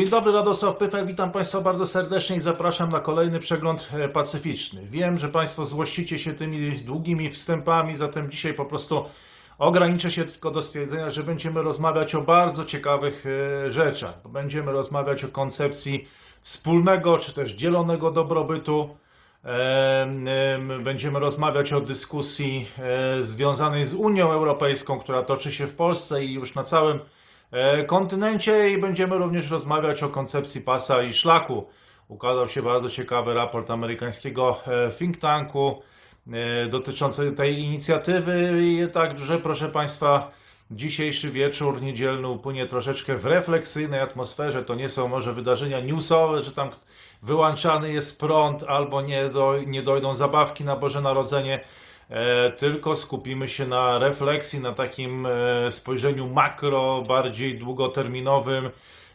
Dzień dobry, Radosław Pyfel, witam Państwa bardzo serdecznie i zapraszam na kolejny przegląd e, pacyficzny. Wiem, że Państwo złościcie się tymi długimi wstępami, zatem dzisiaj po prostu ograniczę się tylko do stwierdzenia, że będziemy rozmawiać o bardzo ciekawych e, rzeczach. Będziemy rozmawiać o koncepcji wspólnego czy też dzielonego dobrobytu. Em, em, Będziemy rozmawiać o dyskusji e, związanej z Unią Europejską, która toczy się w Polsce i już na całym kontynencie i będziemy również rozmawiać o koncepcji pasa i szlaku. Ukazał się bardzo ciekawy raport amerykańskiego e, think tanku e, dotyczący tej inicjatywy i także proszę Państwa dzisiejszy wieczór niedzielny upłynie troszeczkę w refleksyjnej atmosferze. To nie są może wydarzenia newsowe, że tam wyłączany jest prąd albo nie, do, nie dojdą zabawki na Boże Narodzenie. E, tylko skupimy się na refleksji, na takim e, spojrzeniu makro, bardziej długoterminowym.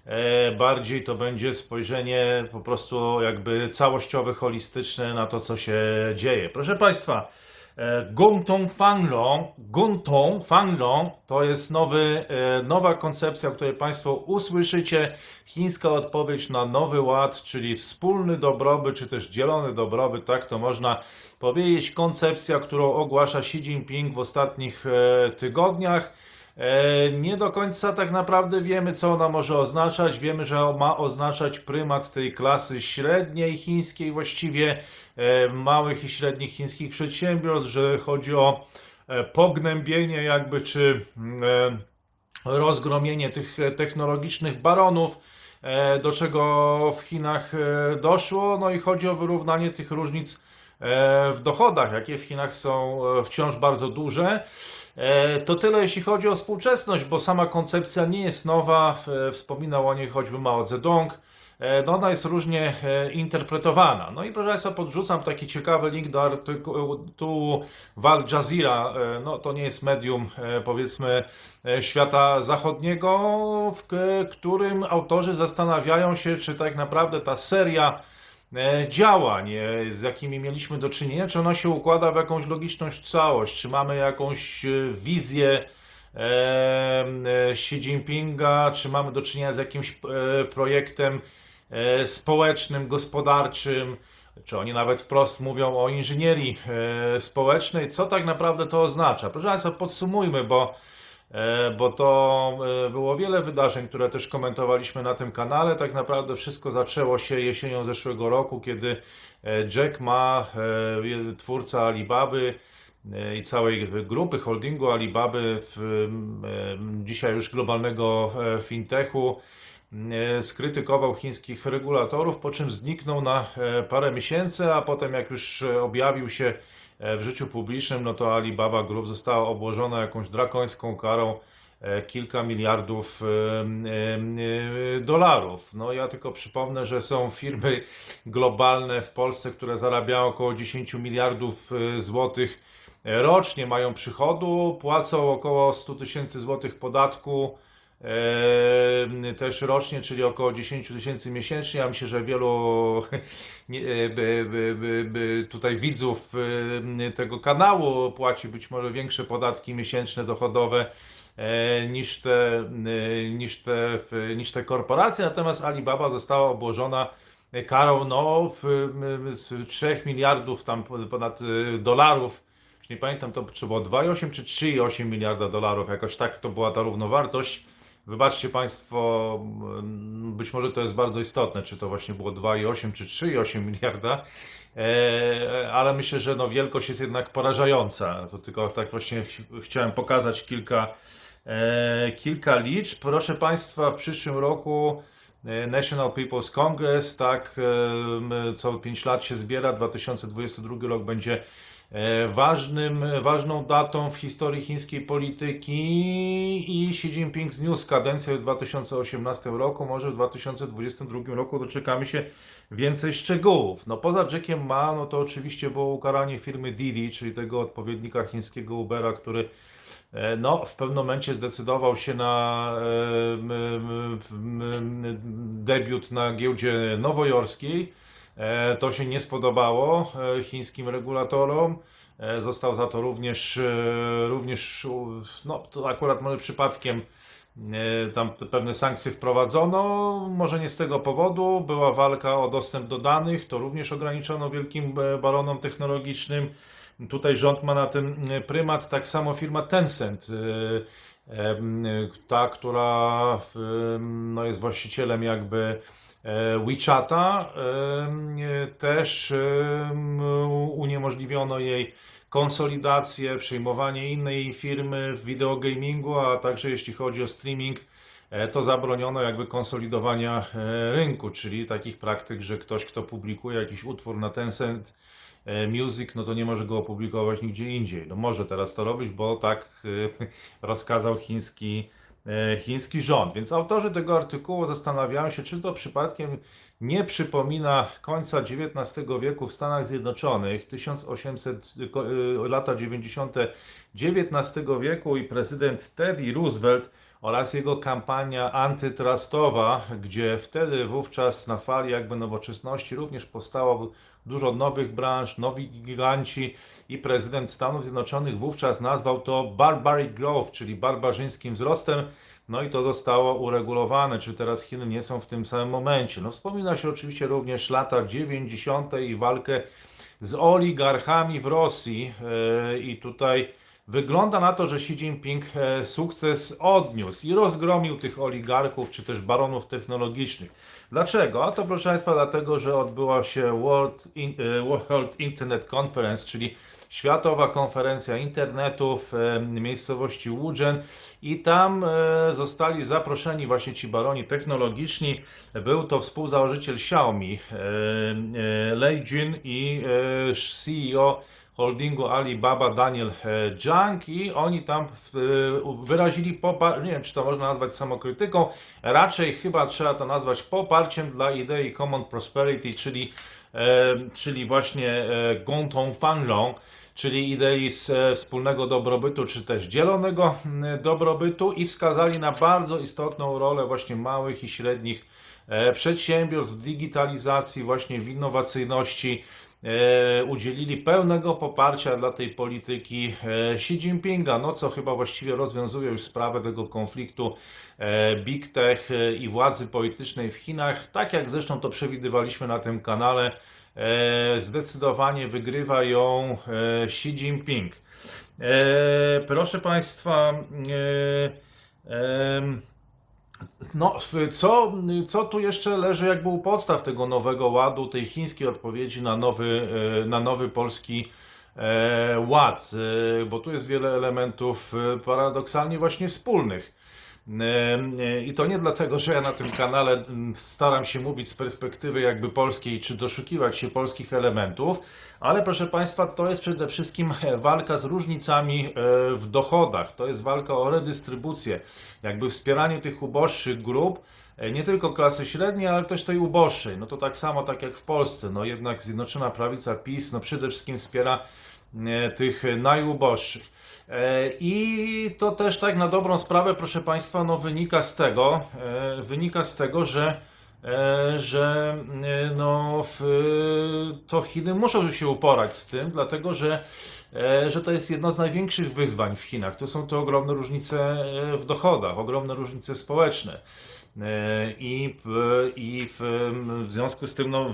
E, bardziej to będzie spojrzenie po prostu jakby całościowe, holistyczne na to, co się dzieje. Proszę Państwa, e, Guntong Fanglong, Guntong Fanglong to jest nowy, e, nowa koncepcja, o której Państwo usłyszycie. Chińska odpowiedź na nowy ład, czyli wspólny dobrobyt, czy też dzielony dobrobyt, tak to można powiedzieć. Koncepcja, którą ogłasza Xi Jinping w ostatnich e, tygodniach. E, Nie do końca tak naprawdę wiemy, co ona może oznaczać. Wiemy, że ma oznaczać prymat tej klasy średniej chińskiej, właściwie e, małych i średnich chińskich przedsiębiorstw, że chodzi o e, pognębienie, jakby czy mm, rozgromienie tych technologicznych baronów, do czego w Chinach doszło. No i chodzi o wyrównanie tych różnic w dochodach, jakie w Chinach są wciąż bardzo duże. E, To tyle, jeśli chodzi o współczesność, bo sama koncepcja nie jest nowa. Wspominał o niej choćby Mao Zedong. E, No ona jest różnie e, interpretowana. No i proszę Państwa, podrzucam taki ciekawy link do artykułu w Al Jazeera. No to nie jest medium, powiedzmy, świata zachodniego, w którym autorzy zastanawiają się, czy tak naprawdę ta seria działań, e, z jakimi mieliśmy do czynienia, czy ona się układa w jakąś logiczną całość, czy mamy jakąś e, wizję e, Xi Jinpinga, czy mamy do czynienia z jakimś projektem społecznym, gospodarczym, czy oni nawet wprost mówią o inżynierii społecznej, co tak naprawdę to oznacza. Proszę Państwa, podsumujmy, bo bo to e, było wiele wydarzeń, które też komentowaliśmy na tym kanale. Tak naprawdę wszystko zaczęło się jesienią zeszłego roku, kiedy e, Jack Ma, e, twórca Alibaby e, i całej grupy holdingu Alibaby, w, e, dzisiaj już globalnego e, fintechu, e, skrytykował chińskich regulatorów, po czym zniknął na e, parę miesięcy, a potem jak już e, objawił się e, w życiu publicznym, no to Alibaba Group została obłożona jakąś drakońską karą e, kilka miliardów e, e, e, dolarów. No ja tylko przypomnę, że są firmy globalne w Polsce, które zarabiają około 10 miliardów e, złotych e, rocznie, mają przychodu, płacą około 100 tysięcy złotych podatku e, też rocznie, czyli około 10 tysięcy miesięcznie. Ja myślę, że wielu e, tutaj widzów e, tego kanału płaci być może większe podatki miesięczne dochodowe e, niż te, niż te, niż te korporacje. Natomiast Alibaba została obłożona karą no, z 3 miliardów tam ponad dolarów. Nie pamiętam, to czy było 2,8 czy 3,8 miliarda dolarów. Jakoś tak to była ta równowartość. Wybaczcie Państwo, być może to jest bardzo istotne, czy to właśnie było 2,8 czy 3,8 miliarda, e, ale myślę, że no wielkość jest jednak porażająca. To tylko tak właśnie ch- chciałem pokazać kilka, e, kilka liczb. Proszę Państwa, w przyszłym roku e, National People's Congress, tak, co 5 lat się zbiera, 2022 rok będzie ważnym, ważną datą w historii chińskiej polityki i Xi Jinping zniósł kadencję w 2018 roku, może w 2022 roku doczekamy się więcej szczegółów. No poza Jackiem Ma, no to oczywiście było ukaranie firmy Didi, czyli tego odpowiednika chińskiego Ubera, który e, no, w pewnym momencie zdecydował się na e, debiut na giełdzie nowojorskiej. E, To się nie spodobało e, chińskim regulatorom. E, Został za to również, również no to akurat może przypadkiem tam pewne sankcje wprowadzono, może nie z tego powodu, była walka o dostęp do danych, to również ograniczono wielkim baronom technologicznym. Tutaj rząd ma na tym prymat, tak samo firma Tencent, ta, która no, jest właścicielem jakby WeChata, e, też em, uniemożliwiono jej konsolidację, przejmowanie innej firmy w videogamingu, a także jeśli chodzi o streaming, e, to zabroniono jakby konsolidowania e, rynku, czyli takich praktyk, że ktoś, kto publikuje jakiś utwór na Tencent Music, no to nie może go opublikować nigdzie indziej. No może teraz to robić, bo tak rozkazał chiński, chiński rząd. Więc autorzy tego artykułu zastanawiają się, czy to przypadkiem nie przypomina końca XIX wieku w Stanach Zjednoczonych, 1800, ko- y, lata 90. XIX wieku i prezydent Teddy Roosevelt oraz jego kampania antytrustowa, gdzie wtedy wówczas na fali jakby nowoczesności również powstało dużo nowych branż, nowi giganci i prezydent Stanów Zjednoczonych wówczas nazwał to barbaric growth, czyli barbarzyńskim wzrostem. No i to zostało uregulowane, czy teraz Chiny nie są w tym samym momencie. No wspomina się oczywiście również lata 90. i walkę z oligarchami w Rosji e, i tutaj wygląda na to, że Xi Jinping e, sukces odniósł i rozgromił tych oligarchów, czy też baronów technologicznych. Dlaczego? A to proszę Państwa dlatego, że odbyła się World, e, World Internet Conference, czyli Światowa Konferencja Internetu w e, miejscowości Wuzhen i tam e, zostali zaproszeni właśnie ci baroni technologiczni. Był to współzałożyciel Xiaomi, e, Lei Jun i CEO holdingu Alibaba Daniel Zhang. I oni tam wyrazili poparcie, nie wiem czy to można nazwać samokrytyką, raczej chyba trzeba to nazwać poparciem dla idei Common Prosperity, czyli, czyli właśnie Gongtong Fanzhong, czyli idei e, wspólnego dobrobytu, czy też dzielonego dobrobytu i wskazali na bardzo istotną rolę właśnie małych i średnich e, przedsiębiorstw w digitalizacji, właśnie w innowacyjności. E, Udzielili pełnego poparcia dla tej polityki Xi Jinpinga, no co chyba właściwie rozwiązuje już sprawę tego konfliktu Big Tech i władzy politycznej w Chinach. Tak jak zresztą to przewidywaliśmy na tym kanale, zdecydowanie wygrywa ją e, Xi Jinping. E, Proszę Państwa, e, no, co, co tu jeszcze leży jakby u podstaw tego nowego ładu, tej chińskiej odpowiedzi na nowy, e, na nowy polski e, ład? E, Bo tu jest wiele elementów e, paradoksalnie właśnie wspólnych. E, I to nie dlatego, że ja na tym kanale mm, staram się mówić z perspektywy jakby polskiej, czy doszukiwać się polskich elementów, ale proszę Państwa, to jest przede wszystkim e, walka z różnicami e, w dochodach. To jest walka o redystrybucję, jakby wspieranie tych uboższych grup, nie tylko klasy średniej, ale też tej uboższej. No to tak samo, tak jak w Polsce, no jednak Zjednoczona Prawica PiS, no przede wszystkim wspiera tych najuboższych. E, I to też tak na dobrą sprawę, proszę Państwa, no wynika z tego, e, wynika z tego, że e, że e, no, to Chiny muszą się uporać z tym, dlatego że, e, że to jest jedno z największych wyzwań w Chinach. To są te ogromne różnice e, w dochodach, ogromne różnice społeczne. E, I, i w, w związku z tym no,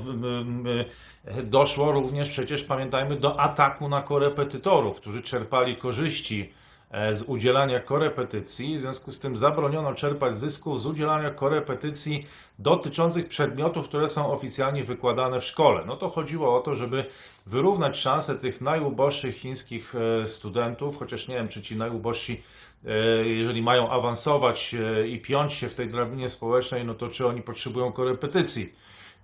doszło również przecież, pamiętajmy, do ataku na korepetytorów, którzy czerpali korzyści z udzielania korepetycji. W związku z tym zabroniono czerpać zysków z udzielania korepetycji dotyczących przedmiotów, które są oficjalnie wykładane w szkole. No to chodziło o to, żeby wyrównać szanse tych najuboższych chińskich e, studentów, chociaż nie wiem, czy ci najubożsi, e, jeżeli mają awansować e, i piąć się w tej drabinie społecznej, no to czy oni potrzebują korepetycji?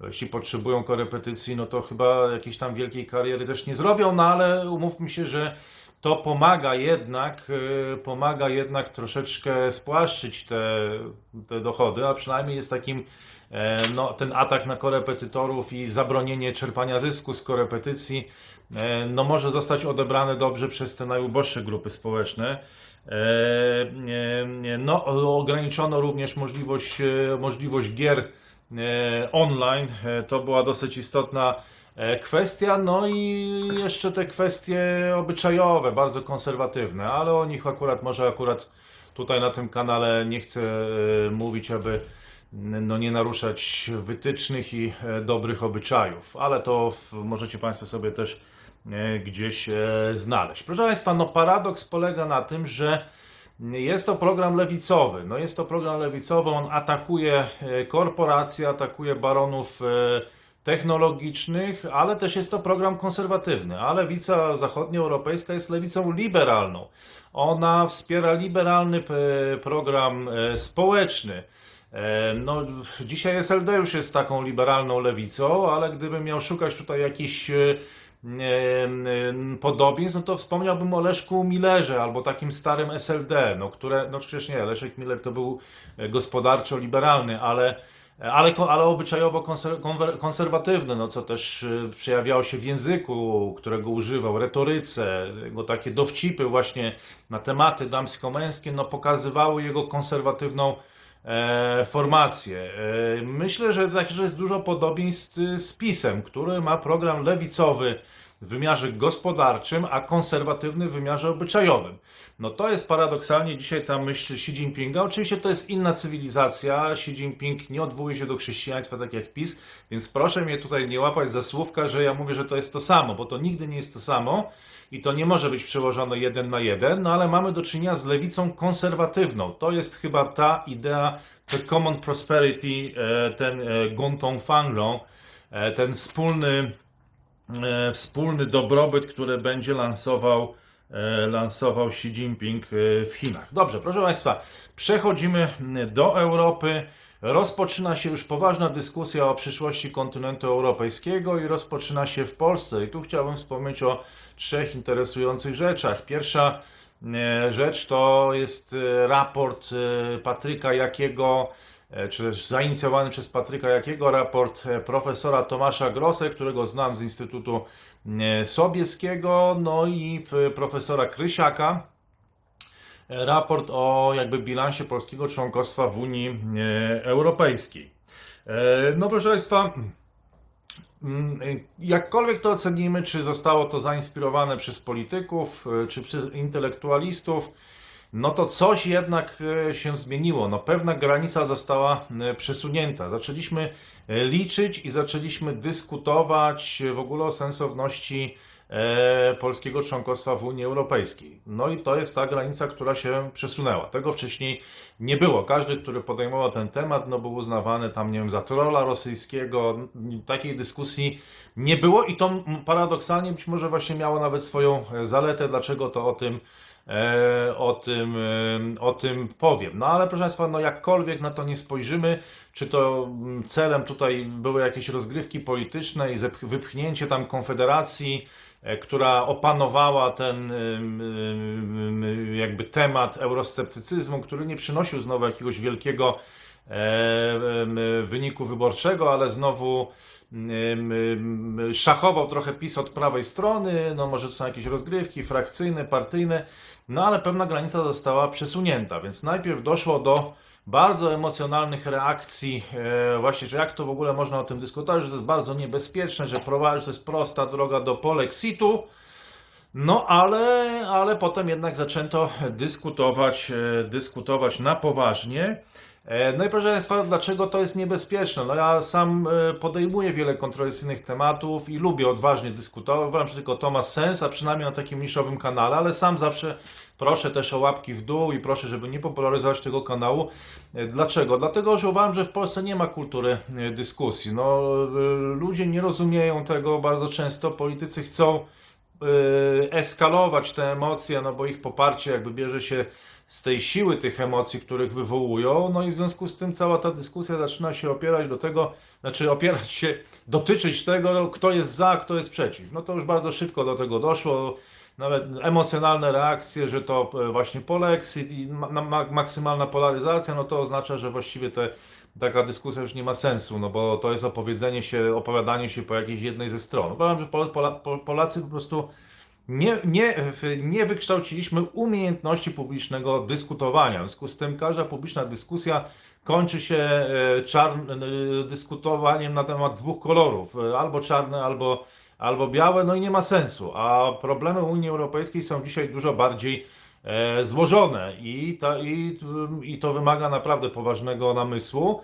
Jeśli potrzebują korepetycji, no to chyba jakiejś tam wielkiej kariery też nie zrobią, no ale umówmy się, że to pomaga jednak, e, pomaga jednak troszeczkę spłaszczyć te, te dochody, a przynajmniej jest takim e, no, ten atak na korepetytorów i zabronienie czerpania zysku z korepetycji e, no, może zostać odebrane dobrze przez te najuboższe grupy społeczne. E, No, ograniczono również możliwość, możliwość gier online. To była dosyć istotna kwestia. No i jeszcze te kwestie obyczajowe, bardzo konserwatywne, ale o nich akurat może akurat tutaj na tym kanale nie chcę e, mówić, aby no, nie naruszać wytycznych i e, dobrych obyczajów, ale to możecie Państwo sobie też e, gdzieś e, znaleźć. Proszę Państwa, no paradoks polega na tym, że jest to program lewicowy. No jest to program lewicowy, on atakuje e, korporacje, atakuje baronów e, technologicznych, ale też jest to program konserwatywny. A lewica zachodnioeuropejska jest lewicą liberalną. Ona wspiera liberalny p- program e, społeczny. E, No, dzisiaj SLD już jest taką liberalną lewicą, ale gdybym miał szukać tutaj jakichś e, e, podobieństw, no to wspomniałbym o Leszku Millerze albo takim starym SLD, no które, no przecież nie, Leszek Miller to był e, gospodarczo-liberalny, ale, ale, ko- ale obyczajowo konserwatywny, no co też e, przejawiało się w języku, którego używał, retoryce, jego takie dowcipy właśnie na tematy damsko-męskie, no pokazywały jego konserwatywną e, formację. E, myślę, że także jest dużo podobieństw z PiSem, który ma program lewicowy w wymiarze gospodarczym, a konserwatywny w wymiarze obyczajowym. No to jest paradoksalnie dzisiaj ta myśl Xi Jinpinga. Oczywiście to jest inna cywilizacja. Xi Jinping nie odwołuje się do chrześcijaństwa tak jak PiS, więc proszę mnie tutaj nie łapać za słówka, że ja mówię, że to jest to samo, bo to nigdy nie jest to samo i to nie może być przełożone jeden na jeden, no ale mamy do czynienia z lewicą konserwatywną. To jest chyba ta idea, the common prosperity, e, ten e, Guntong Fanglong, e, ten wspólny, wspólny dobrobyt, który będzie lansował, e, lansował Xi Jinping e, w Chinach. Dobrze, proszę Państwa, przechodzimy do Europy. Rozpoczyna się już poważna dyskusja o przyszłości kontynentu europejskiego i rozpoczyna się w Polsce. I tu chciałbym wspomnieć o trzech interesujących rzeczach. Pierwsza e, rzecz to jest e, raport e, Patryka Jakiego, e, czy też zainicjowany przez Patryka Jakiego raport e, profesora Tomasza Grosse, którego znam z Instytutu e, Sobieskiego, no i profesora Krysiaka, raport o jakby bilansie polskiego członkostwa w Unii e, Europejskiej. E, No proszę Państwa, mm, jakkolwiek to ocenimy, czy zostało to zainspirowane przez polityków, e, czy przez intelektualistów, no to coś jednak e, się zmieniło. No pewna granica została e, przesunięta. Zaczęliśmy e, liczyć i zaczęliśmy dyskutować w ogóle o sensowności polskiego członkostwa w Unii Europejskiej. No i to jest ta granica, która się przesunęła. Tego wcześniej nie było. Każdy, który podejmował ten temat, no był uznawany tam, nie wiem, za trolla rosyjskiego. Takiej dyskusji nie było i to paradoksalnie być może właśnie miało nawet swoją zaletę, dlaczego to o tym o tym, e, o tym powiem. No ale proszę Państwa, no jakkolwiek na to nie spojrzymy, czy to mm, celem tutaj były jakieś rozgrywki polityczne i wypchnięcie tam Konfederacji, e, która opanowała ten jakby temat eurosceptycyzmu, który nie przynosił znowu jakiegoś wielkiego e, wyniku wyborczego, ale znowu szachował trochę PiS od prawej strony, no może to są jakieś rozgrywki frakcyjne, partyjne, no ale pewna granica została przesunięta, więc najpierw doszło do bardzo emocjonalnych reakcji, e, właśnie, że jak to w ogóle można o tym dyskutować, że to jest bardzo niebezpieczne, że prowadzi, to jest prosta droga do polexitu, no ale, ale potem jednak zaczęto dyskutować, e, dyskutować na poważnie. E, No i proszę Państwa, dlaczego to jest niebezpieczne? No ja sam e, podejmuję wiele kontrowersyjnych tematów i lubię odważnie dyskutować. Uważam, że tylko to ma sens, a przynajmniej na takim niszowym kanale, ale sam zawsze proszę też o łapki w dół i proszę, żeby nie popularyzować tego kanału. E, Dlaczego? Dlatego, że uważam, że w Polsce nie ma kultury dyskusji. No, ludzie nie rozumieją tego bardzo często. Politycy chcą eskalować te emocje, no bo ich poparcie jakby bierze się z tej siły tych emocji, których wywołują, no i w związku z tym cała ta dyskusja zaczyna się opierać do tego, znaczy opierać się, dotyczyć tego, kto jest za, kto jest przeciw. No to już bardzo szybko do tego doszło, nawet emocjonalne reakcje, że to e, właśnie polexit i ma, ma, maksymalna polaryzacja, no to oznacza, że właściwie te, taka dyskusja już nie ma sensu, no bo to jest opowiedzenie się, opowiadanie się po jakiejś jednej ze stron. Uważam, że Pol, Pola, Pol, Polacy po prostu nie, nie, nie wykształciliśmy umiejętności publicznego dyskutowania. W związku z tym każda publiczna dyskusja kończy się e, czarn, e, dyskutowaniem na temat dwóch kolorów, e, albo czarne, albo, albo białe, no i nie ma sensu. A problemy Unii Europejskiej są dzisiaj dużo bardziej złożone i, i, i to wymaga naprawdę poważnego namysłu.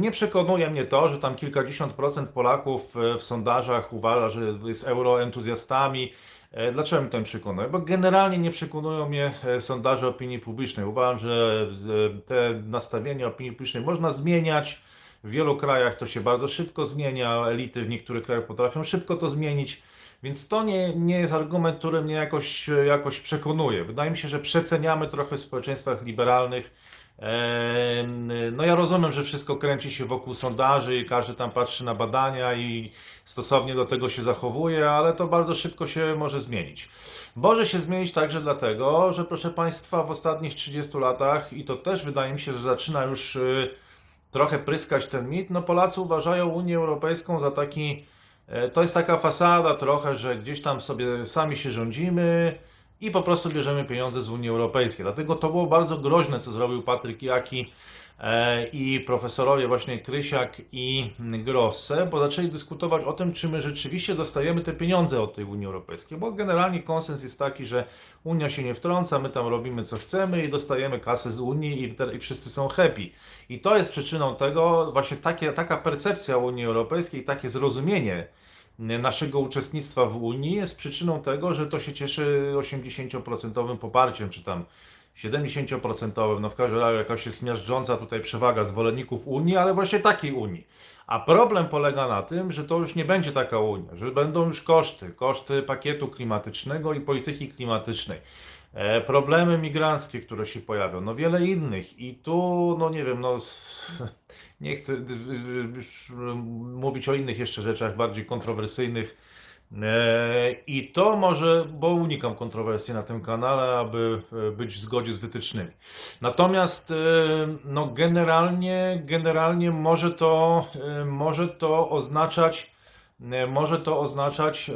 Nie przekonuje mnie to, że tam kilkadziesiąt procent Polaków w sondażach uważa, że jest euroentuzjastami. E, Dlaczego mnie to nie przekonuje? Bo generalnie nie przekonują mnie e, sondaże opinii publicznej. Uważam, że z- te nastawienie opinii publicznej można zmieniać. W wielu krajach to się bardzo szybko zmienia. Elity w niektórych krajach potrafią szybko to zmienić. Więc to nie, nie jest argument, który mnie jakoś, jakoś przekonuje. Wydaje mi się, że przeceniamy trochę w społeczeństwach liberalnych. No ja rozumiem, że wszystko kręci się wokół sondaży i każdy tam patrzy na badania i stosownie do tego się zachowuje, ale to bardzo szybko się może zmienić. Może się zmienić także dlatego, że proszę Państwa, w ostatnich 30 latach, i to też wydaje mi się, że zaczyna już y, trochę pryskać ten mit, no Polacy uważają Unię Europejską za taki, e, to jest taka fasada trochę, że gdzieś tam sobie sami się rządzimy i po prostu bierzemy pieniądze z Unii Europejskiej. Dlatego to było bardzo groźne, co zrobił Patryk Jaki e, i profesorowie właśnie Krysiak i Grosse, bo zaczęli dyskutować o tym, czy my rzeczywiście dostajemy te pieniądze od tej Unii Europejskiej, bo generalnie konsens jest taki, że Unia się nie wtrąca, my tam robimy co chcemy i dostajemy kasę z Unii i, i wszyscy są happy. I to jest przyczyną tego, właśnie takie, taka percepcja Unii Europejskiej, takie zrozumienie naszego uczestnictwa w Unii jest przyczyną tego, że to się cieszy 80% poparciem, czy tam 70%, no w każdym razie jakaś jest miażdżąca tutaj przewaga zwolenników Unii, ale właśnie takiej Unii. A problem polega na tym, że to już nie będzie taka Unia, że będą już koszty, koszty pakietu klimatycznego i polityki klimatycznej. E, problemy migranckie, które się pojawią, no wiele innych. I tu, no nie wiem, no nie chcę y, y, już mówić o innych jeszcze rzeczach bardziej kontrowersyjnych. E, I to może, bo unikam kontrowersji na tym kanale, aby e, być w zgodzie z wytycznymi. Natomiast, e, no generalnie, generalnie może to, może to oznaczać, może to oznaczać,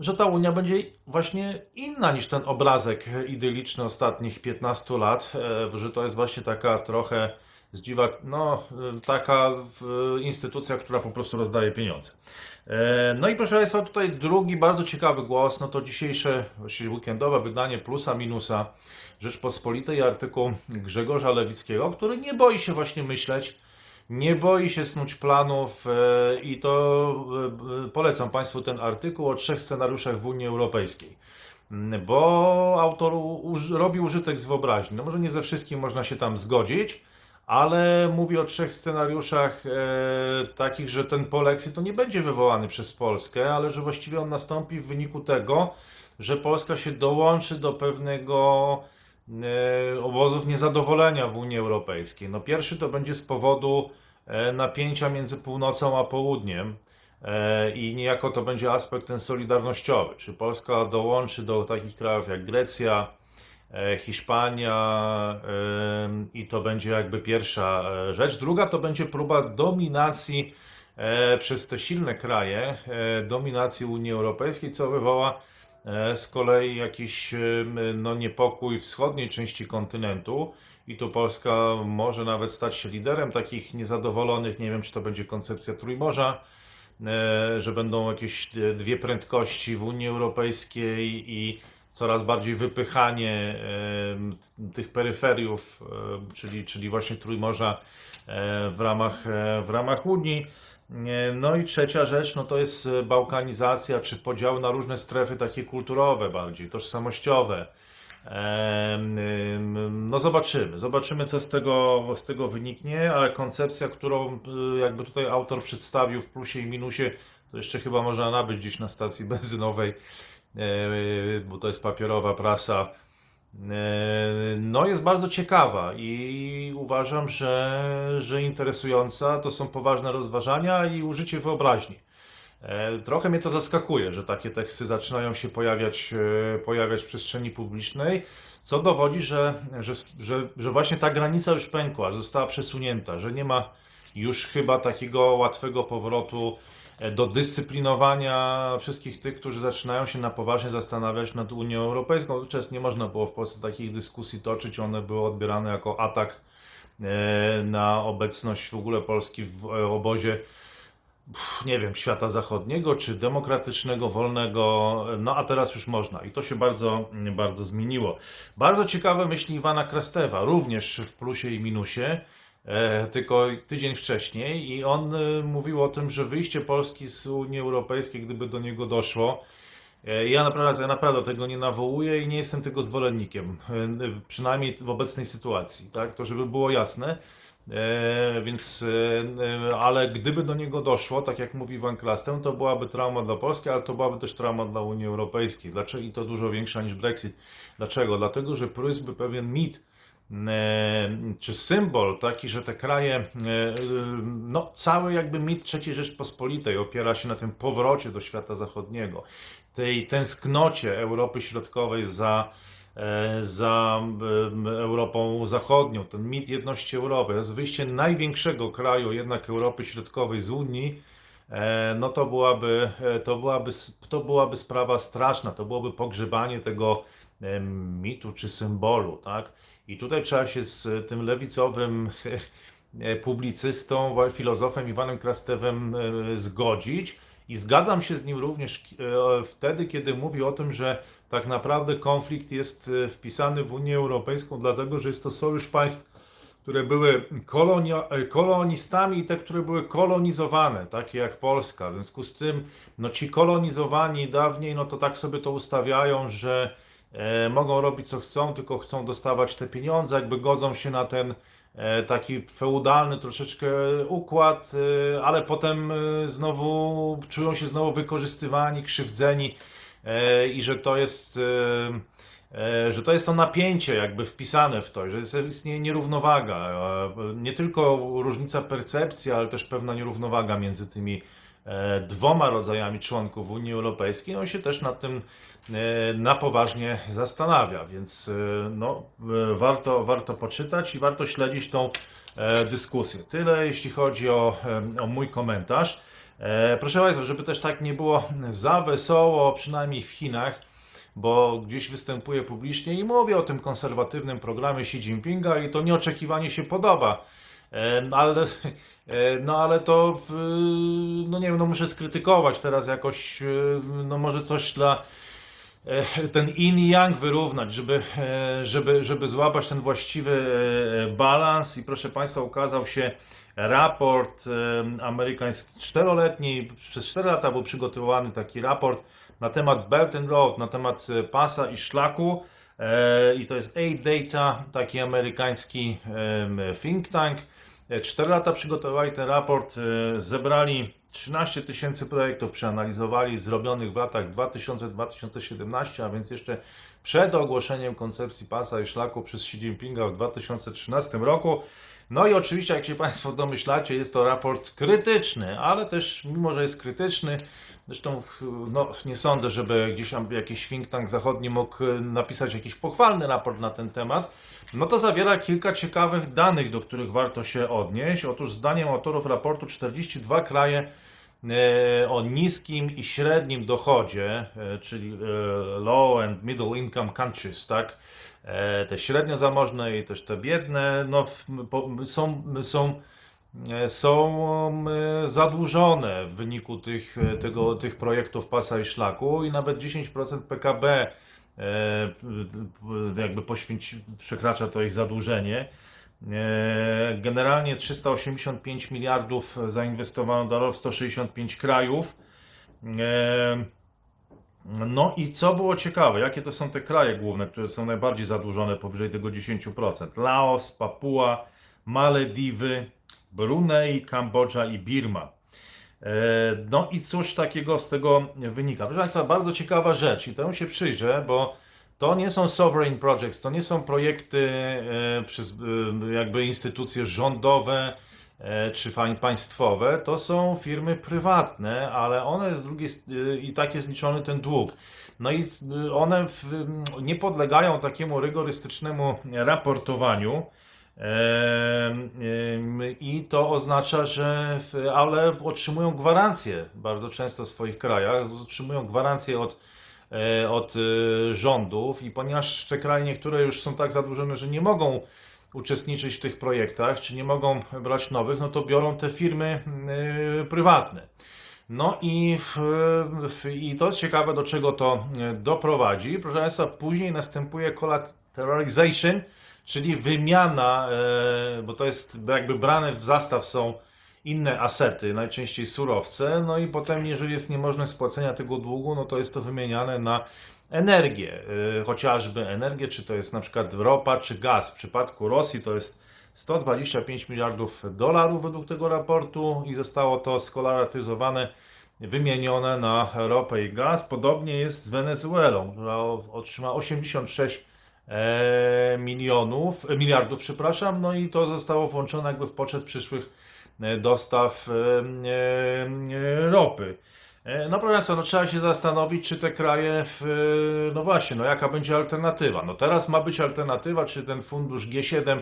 że ta Unia będzie właśnie inna niż ten obrazek idyliczny ostatnich 15 lat, że to jest właśnie taka trochę zdziwa, no e, taka instytucja, która po prostu rozdaje pieniądze. E, No i proszę Państwa, tutaj drugi bardzo ciekawy głos, no to dzisiejsze, właściwie weekendowe wydanie Plusa Minusa Rzeczpospolitej, artykuł Grzegorza Lewickiego, który nie boi się właśnie myśleć, nie boi się snuć planów e, i to e, polecam Państwu ten artykuł o trzech scenariuszach w Unii Europejskiej. Mm, Bo autor robi użytek z wyobraźni. No może nie ze wszystkim można się tam zgodzić, ale mówi o trzech scenariuszach e, takich, że ten polexit to nie będzie wywołany przez Polskę, ale że właściwie on nastąpi w wyniku tego, że Polska się dołączy do pewnego e, obozów niezadowolenia w Unii Europejskiej. No pierwszy to będzie z powodu e, napięcia między północą a południem e, i niejako to będzie aspekt ten solidarnościowy. Czy Polska dołączy do takich krajów jak Grecja, Hiszpania em, i to będzie jakby pierwsza e, rzecz. Druga to będzie próba dominacji e, przez te silne kraje, e, dominacji Unii Europejskiej, co wywoła e, z kolei jakiś no, niepokój wschodniej części kontynentu. I tu Polska może nawet stać się liderem takich niezadowolonych. Nie wiem, czy to będzie koncepcja Trójmorza, e, że będą jakieś dwie prędkości w Unii Europejskiej i coraz bardziej wypychanie tych peryferiów, czyli, czyli właśnie Trójmorza e, w ramach, e, w ramach Unii. E, No i trzecia rzecz, no to jest bałkanizacja, czy podział na różne strefy takie kulturowe bardziej, tożsamościowe. No zobaczymy, zobaczymy co z tego, z tego wyniknie, ale koncepcja, którą jakby tutaj autor przedstawił w plusie i minusie, to jeszcze chyba można nabyć gdzieś na stacji benzynowej, bo to jest papierowa prasa. E, No jest bardzo ciekawa i uważam, że, że interesująca. To są poważne rozważania i użycie wyobraźni. E, Trochę mnie to zaskakuje, że takie teksty zaczynają się pojawiać, e, pojawiać w przestrzeni publicznej, co dowodzi, że, że, że, że właśnie ta granica już pękła, została przesunięta, że nie ma już chyba takiego łatwego powrotu e, do dyscyplinowania wszystkich tych, którzy zaczynają się na poważnie zastanawiać nad Unią Europejską. Wówczas nie można było w Polsce takich dyskusji toczyć, one były odbierane jako atak e, na obecność w ogóle Polski w obozie nie wiem, świata zachodniego, czy demokratycznego, wolnego, no a teraz już można. I to się bardzo, bardzo zmieniło. Bardzo ciekawe myśli Iwana Krastewa, również w plusie i minusie, tylko tydzień wcześniej i on e, mówił o tym, że wyjście Polski z Unii Europejskiej, gdyby do niego doszło, e, ja naprawdę, ja naprawdę tego nie nawołuję i nie jestem tego zwolennikiem, e, przynajmniej w obecnej sytuacji, tak? To żeby było jasne. E, więc, e, e, ale gdyby do niego doszło, tak jak mówi Van Klasten, to byłaby trauma dla Polski, ale to byłaby też trauma dla Unii Europejskiej. Dlaczego? I to dużo większa niż Brexit. Dlaczego? Dlatego, że prósłby pewien mit, e, czy symbol taki, że te kraje, e, no cały jakby mit III Rzeczpospolitej opiera się na tym powrocie do świata zachodniego, tej tęsknocie Europy Środkowej za e, za Europą Zachodnią, ten mit jedności Europy, to jest wyjście największego kraju jednak Europy Środkowej z Unii, e, no to byłaby, e, to byłaby, to byłaby sprawa straszna, to byłoby pogrzebanie tego mitu czy symbolu, tak? I tutaj trzeba się z tym lewicowym e, publicystą, filozofem Iwanem Krastewem e, zgodzić. I zgadzam się z nim również e, wtedy, kiedy mówi o tym, że tak naprawdę konflikt jest wpisany w Unię Europejską, dlatego że jest to sojusz państw, które były kolonia, kolonistami i te, które były kolonizowane, takie jak Polska. W związku z tym, no ci kolonizowani dawniej, no to tak sobie to ustawiają, że mogą robić co chcą, tylko chcą dostawać te pieniądze, jakby godzą się na ten e, taki feudalny troszeczkę układ, e, ale potem e, znowu czują się znowu wykorzystywani, krzywdzeni e, i że to jest e, e, że to jest to napięcie jakby wpisane w to, że jest, istnieje nierównowaga, e, nie tylko różnica percepcji, ale też pewna nierównowaga między tymi e, dwoma rodzajami członków Unii Europejskiej. On się też nad tym e, na poważnie zastanawia, więc e, no, e, warto, warto poczytać i warto śledzić tą e, dyskusję. Tyle jeśli chodzi o, e, o mój komentarz. E, Proszę Państwa, żeby też tak nie było za wesoło, przynajmniej w Chinach, bo gdzieś występuję publicznie i mówię o tym konserwatywnym programie Xi Jinpinga i to nieoczekiwanie się podoba. No Ale, e, no ale to, no nie wiem, no muszę skrytykować teraz jakoś, e, no może coś dla, e, ten yin i yang wyrównać, żeby, żeby, żeby złapać ten właściwy balans i proszę Państwa ukazał się raport amerykański, czteroletni, przez 4 lata był przygotowywany taki raport na temat Belt and Road, na temat pasa i szlaku i to jest A-Data, taki amerykański think tank. 4 lata przygotowali ten raport, e, zebrali 13 tysięcy projektów, przeanalizowali zrobionych w latach 2000-2017, a więc jeszcze przed ogłoszeniem koncepcji pasa i szlaku przez Xi Jinpinga w 2013 roku. No i oczywiście, jak się Państwo domyślacie, jest to raport krytyczny, ale też mimo, że jest krytyczny, zresztą no, nie sądzę, żeby gdzieś tam jakiś think tank zachodni mógł e, napisać jakiś pochwalny raport na ten temat, no to zawiera kilka ciekawych danych, do których warto się odnieść. Otóż zdaniem autorów raportu 42 kraje e, o niskim i średnim dochodzie, e, czyli low and middle income countries, tak? Te średnio zamożne i też te biedne, no, są, są, są e, zadłużone w wyniku tych, e, tego, tych projektów pasa i szlaku i nawet 10% PKB e, jakby poświęci, przekracza to ich zadłużenie. E, Generalnie 385 miliardów zainwestowano dolarów w 165 krajów. E, No i co było ciekawe, jakie to są te kraje główne, które są najbardziej zadłużone powyżej tego 10%? Laos, Papua, Malediwy, Brunei, Kambodża i Birma. E, No i cóż takiego z tego wynika? Proszę Państwa, bardzo ciekawa rzecz i temu się przyjrzę, bo to nie są sovereign projects, to nie są projekty e, przez e, jakby instytucje rządowe czy państwowe, to są firmy prywatne, ale one z drugiej i tak jest liczony ten dług. No i one w, nie podlegają takiemu rygorystycznemu raportowaniu. I to oznacza, że ale otrzymują gwarancje bardzo często w swoich krajach, otrzymują gwarancje od, e, od e, rządów i ponieważ te kraje niektóre już są tak zadłużone, że nie mogą uczestniczyć w tych projektach, czy nie mogą brać nowych, no to biorą te firmy yy, prywatne. No i, i to ciekawe, do czego to e, doprowadzi. Proszę Państwa, później następuje collateralization, czyli wymiana, e, bo to jest jakby brane w zastaw są inne asety, najczęściej surowce, no i potem, jeżeli jest niemożność spłacenia tego długu, no to jest to wymieniane na energię, e, chociażby energię, czy to jest na przykład ropa, czy gaz. W przypadku Rosji to jest 125 miliardów dolarów według tego raportu i zostało to skolaryzowane, wymienione na ropę i gaz. Podobnie jest z Wenezuelą, która otrzyma 86 e, milionów, e, miliardów, przepraszam, no i to zostało włączone jakby w poczet przyszłych e, dostaw ropy. No proszę Państwa, no trzeba się zastanowić, czy te kraje, w, no właśnie, no jaka będzie alternatywa. No teraz ma być alternatywa, czy ten fundusz G7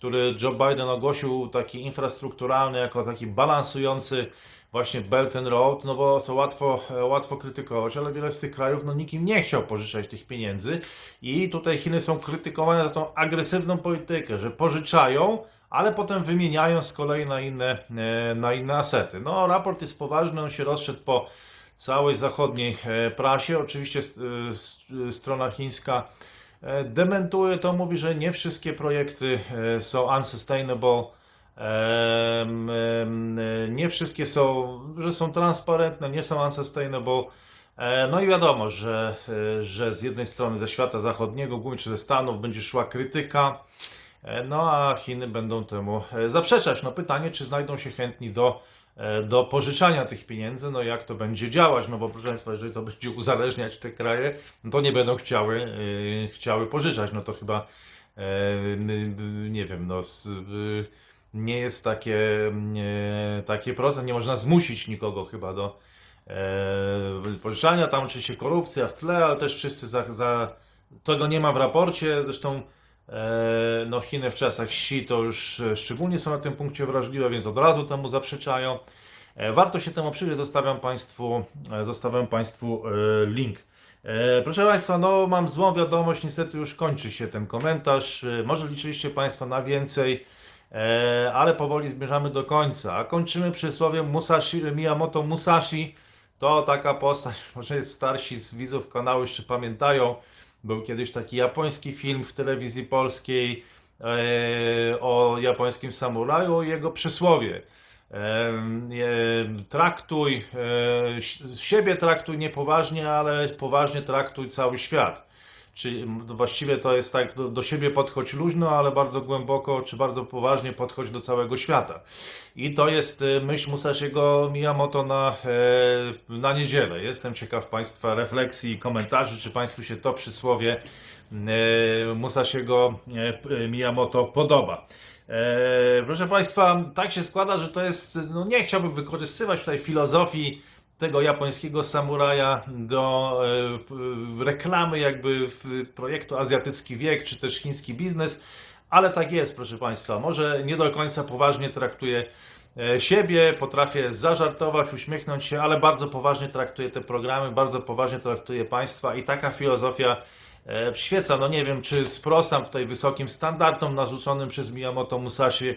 który Joe Biden ogłosił taki infrastrukturalny, jako taki balansujący właśnie Belt and Road, no bo to łatwo, łatwo krytykować, ale wiele z tych krajów, no nikim nie chciał pożyczać tych pieniędzy i tutaj Chiny są krytykowane za tą agresywną politykę, że pożyczają, ale potem wymieniają z kolei na inne, e, na inne asety. No, raport jest poważny, on się rozszedł po całej zachodniej e, prasie. Oczywiście e, strona chińska E, dementuje to, mówi, że nie wszystkie projekty e, są unsustainable, nie wszystkie są, że są transparentne, nie są unsustainable. E, no i wiadomo, że, że z jednej strony ze świata zachodniego, głównie czy ze Stanów, będzie szła krytyka, no a Chiny będą temu zaprzeczać. No pytanie, czy znajdą się chętni do E, do pożyczania tych pieniędzy, no jak to będzie działać, no bo proszę Państwa, jeżeli to będzie uzależniać te kraje, no to nie będą chciały, yy, chciały pożyczać, no to chyba yy, nie wiem, no nie jest takie, takie proste, nie można zmusić nikogo chyba do pożyczania, tam oczywiście korupcja w tle, ale też wszyscy za, za tego nie ma w raporcie, zresztą E, no Chiny w czasach Xi to już e, szczególnie są na tym punkcie wrażliwe, więc od razu temu zaprzeczają. E, warto się temu przyjrzeć, zostawiam Państwu, zostawiam Państwu link. Proszę Państwa, no mam złą wiadomość, niestety już kończy się ten komentarz. Może liczyliście Państwo na więcej, ale powoli zmierzamy do końca. Kończymy przysłowiem Musashi, Miyamoto Musashi. To taka postać, może starsi z widzów kanału jeszcze pamiętają, był kiedyś taki japoński film w telewizji polskiej e, o japońskim samuraju, o jego przysłowie. E, traktuj e, siebie traktuj niepoważnie, ale poważnie traktuj cały świat. Czyli właściwie to jest tak, do, do, siebie podchodź luźno, ale bardzo głęboko, czy bardzo poważnie podchodź do całego świata. I to jest y, myśl Musashiego Miyamoto na, e, na niedzielę. Jestem ciekaw Państwa refleksji i komentarzy, czy Państwu się to przysłowie e, Musashiego e, Miyamoto podoba. Proszę Państwa, tak się składa, że to jest, no nie chciałbym wykorzystywać tutaj filozofii tego japońskiego samuraja do e, reklamy jakby projektu Azjatycki Wiek, czy też chiński biznes, ale tak jest, proszę Państwa. Może nie do końca poważnie traktuję e, siebie, potrafię zażartować, uśmiechnąć się, ale bardzo poważnie traktuję te programy, bardzo poważnie traktuję Państwa i taka filozofia e, świeca. No nie wiem, czy sprostam tutaj wysokim standardom narzuconym przez Miyamoto Musashi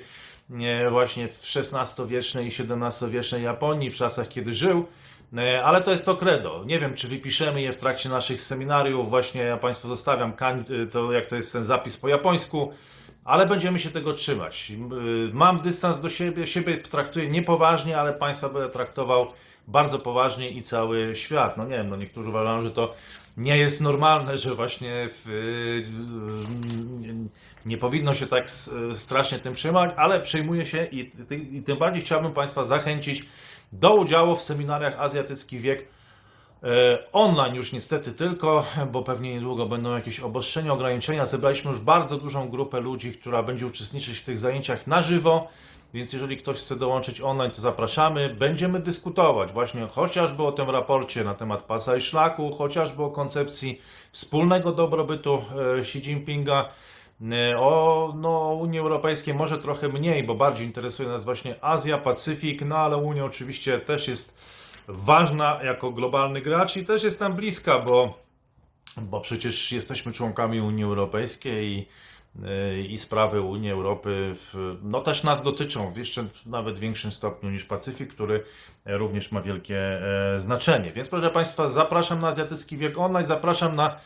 właśnie w XVI-wiecznej i XVII-wiecznej Japonii, w czasach kiedy żył. E, ale to jest to credo. Nie wiem, czy wypiszemy je w trakcie naszych seminariów. Właśnie ja Państwu zostawiam e, to, jak to jest ten zapis po japońsku, ale będziemy się tego trzymać. E, mam dystans do siebie, siebie traktuję niepoważnie, ale Państwa będę traktował bardzo poważnie i cały świat. No nie wiem, no niektórzy uważają, że to nie jest normalne, że właśnie w, nie powinno się tak strasznie tym przejmować, ale przejmuję się i, i tym bardziej chciałbym Państwa zachęcić do udziału w seminariach Azjatycki Wiek e, online już niestety tylko, bo pewnie niedługo będą jakieś obostrzenia, ograniczenia. Zebraliśmy już bardzo dużą grupę ludzi, która będzie uczestniczyć w tych zajęciach na żywo, więc jeżeli ktoś chce dołączyć online, to zapraszamy. Będziemy dyskutować właśnie chociażby o tym raporcie na temat pasa i szlaku, chociażby o koncepcji wspólnego dobrobytu e, Xi Jinpinga, o no, Unii Europejskiej może trochę mniej, bo bardziej interesuje nas właśnie Azja, Pacyfik, no ale Unia oczywiście też jest ważna jako globalny gracz i też jest nam bliska, bo, bo przecież jesteśmy członkami Unii Europejskiej i y, i sprawy Unii Europy w, no też nas dotyczą w jeszcze nawet większym stopniu niż Pacyfik, który również ma wielkie e, znaczenie. Więc proszę Państwa, zapraszam na Azjatycki Wiek Online, zapraszam na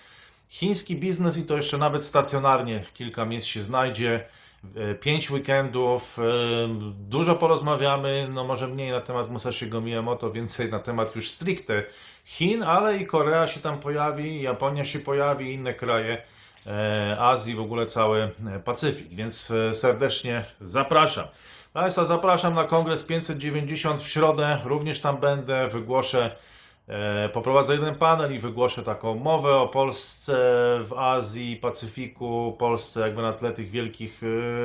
chiński biznes i to jeszcze nawet stacjonarnie kilka miejsc się znajdzie. E, Pięć weekendów, e, dużo porozmawiamy, no może mniej na temat Musashiego Miyamoto, więcej na temat już stricte Chin, ale i Korea się tam pojawi, Japonia się pojawi, inne kraje e, Azji, w ogóle cały Pacyfik, więc serdecznie zapraszam. Państwa, zapraszam na Kongres 590 w środę, również tam będę, wygłoszę Poprowadzę jeden panel i wygłoszę taką mowę o Polsce w Azji, Pacyfiku, Polsce jakby na tle tych wielkich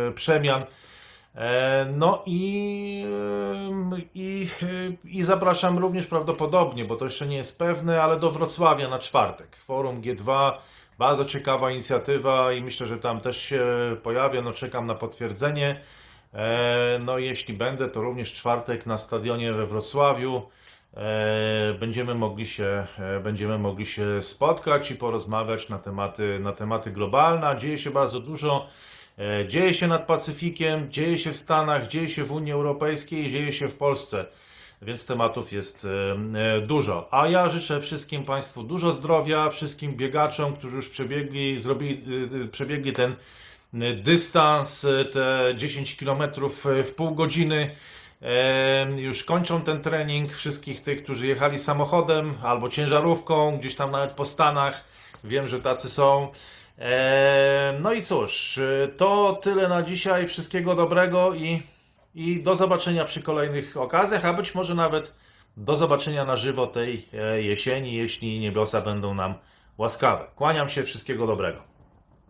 e, przemian. E, No i, e, i, e, i zapraszam również prawdopodobnie, bo to jeszcze nie jest pewne, ale do Wrocławia na czwartek. Forum G2, bardzo ciekawa inicjatywa i myślę, że tam też się pojawię. No czekam na potwierdzenie. E, No jeśli będę, to również czwartek na stadionie we Wrocławiu. E, będziemy mogli się, e, będziemy mogli się spotkać i porozmawiać na tematy, na tematy globalne. Dzieje się bardzo dużo. E, Dzieje się nad Pacyfikiem, dzieje się w Stanach, dzieje się w Unii Europejskiej, dzieje się w Polsce. Więc tematów jest dużo. A ja życzę wszystkim Państwu dużo zdrowia, wszystkim biegaczom, którzy już przebiegli, zrobili, przebiegli ten dystans, te 10 km w pół godziny. Już kończą ten trening. Wszystkich tych, którzy jechali samochodem albo ciężarówką, gdzieś tam nawet po Stanach. Wiem, że tacy są. No i cóż, e, to tyle na dzisiaj. Wszystkiego dobrego i, i do zobaczenia przy kolejnych okazjach, a być może nawet do zobaczenia na żywo tej e, jesieni, jeśli niebiosa będą nam łaskawe. Kłaniam się, wszystkiego dobrego.